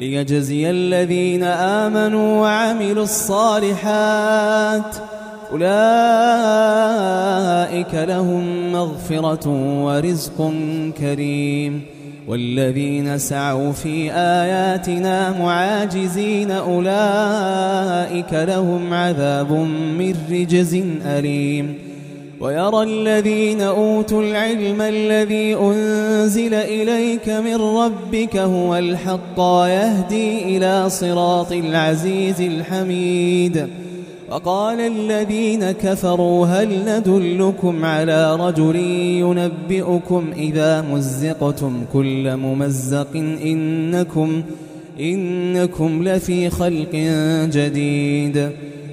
ليجزي الذين آمنوا وعملوا الصالحات. أولئك لهم مغفرة ورزق كريم. والذين سعوا في آياتنا معاجزين أولئك لهم عذاب من رجز أليم. ويرى الذين أوتوا العلم الذي أنزل إليك من ربك هو الحق ويهدي إلى صراط العزيز الحميد. وقال الذين كفروا هل ندلكم على رجل ينبئكم إذا مزقتم كل ممزق إنكم إنكم لفي خلق جديد.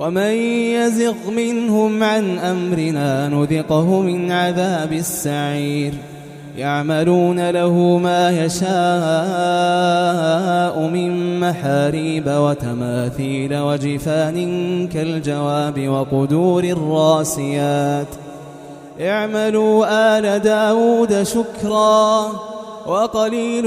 ومن يزغ منهم عن أمرنا نذقه من عذاب السعير. يعملون له ما يشاء من محاريب وتماثيل وجفان كالجواب وقدور الراسيات. اعملوا آل داود شكرا وقليل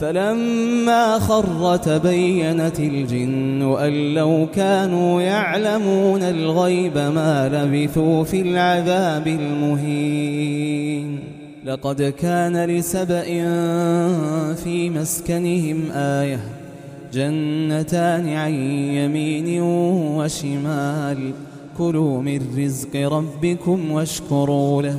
فلما خر تبينت الجن أن لو كانوا يعلمون الغيب ما لبثوا في العذاب المهين. لقد كان لسبأ في مسكنهم آية جنتان عن يمين وشمال. كلوا من رزق ربكم واشكروا له.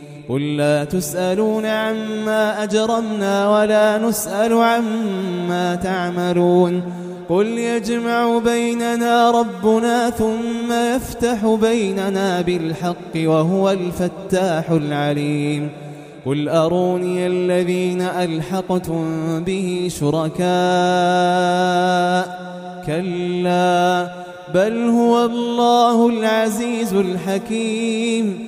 قل لا تسألون عما أجرمنا ولا نسأل عما تعملون قل يجمع بيننا ربنا ثم يفتح بيننا بالحق وهو الفتاح العليم قل أروني الذين ألحقتم به شركاء كلا بل هو الله العزيز الحكيم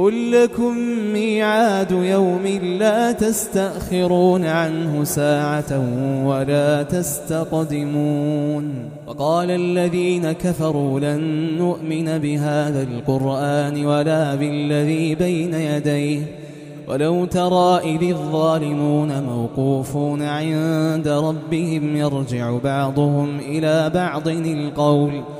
قل لكم ميعاد يوم لا تستأخرون عنه ساعة ولا تستقدمون. وقال الذين كفروا لن نؤمن بهذا القرآن ولا بالذي بين يديه. ولو ترى إذ الظالمون موقوفون عند ربهم يرجع بعضهم إلى بعض القول.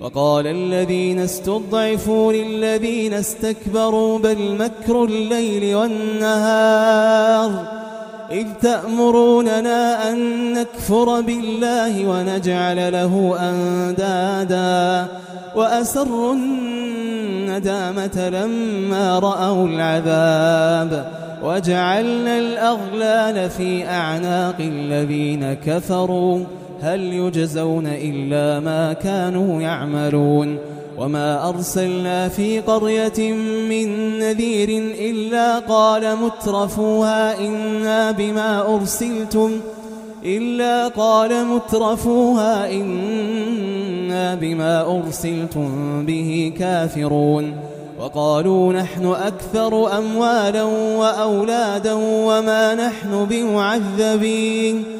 وقال الذين استضعفوا للذين استكبروا بل مكر الليل والنهار إذ تأمروننا أن نكفر بالله ونجعل له أندادا وأسروا الندامة لما رأوا العذاب وجعلنا الأغلال في أعناق الذين كفروا هل يجزون إلا ما كانوا يعملون وما أرسلنا في قرية من نذير إلا قال مترفوها إنا بما أرسلتم إلا قال مترفوها إنا بما أرسلتم به كافرون وقالوا نحن أكثر أموالا وأولادا وما نحن بمعذبين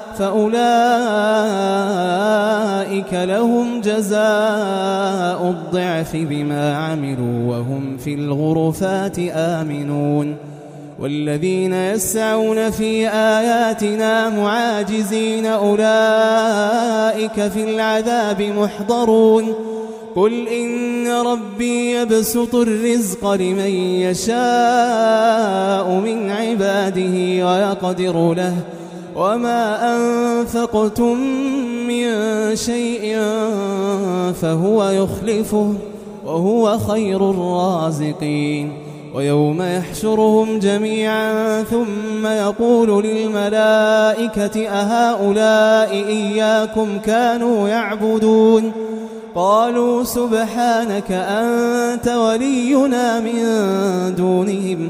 فأولئك لهم جزاء الضعف بما عملوا وهم في الغرفات آمنون والذين يسعون في آياتنا معاجزين أولئك في العذاب محضرون قل إن ربي يبسط الرزق لمن يشاء من عباده ويقدر له وما أنفقتم من شيء فهو يخلفه وهو خير الرازقين ويوم يحشرهم جميعا ثم يقول للملائكة أهؤلاء إياكم كانوا يعبدون قالوا سبحانك أنت ولينا من دونهم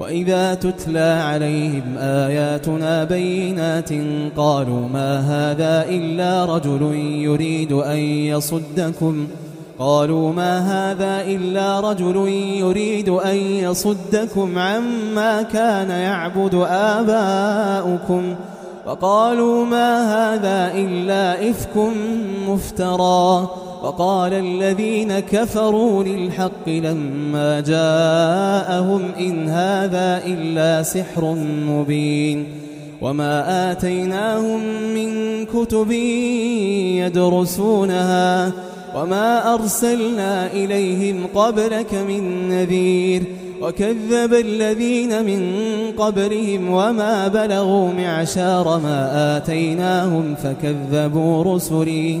وإذا تتلى عليهم آياتنا بينات قالوا ما هذا إلا رجل يريد أن يصدكم قالوا ما هذا إلا رجل يريد أن يصدكم عما كان يعبد آباؤكم وقالوا ما هذا إلا إفك مفترى وقال الذين كفروا للحق لما جاءهم إن هذا إلا سحر مبين وما آتيناهم من كتب يدرسونها وما أرسلنا إليهم قبلك من نذير وكذب الذين من قبلهم وما بلغوا معشار ما آتيناهم فكذبوا رسلي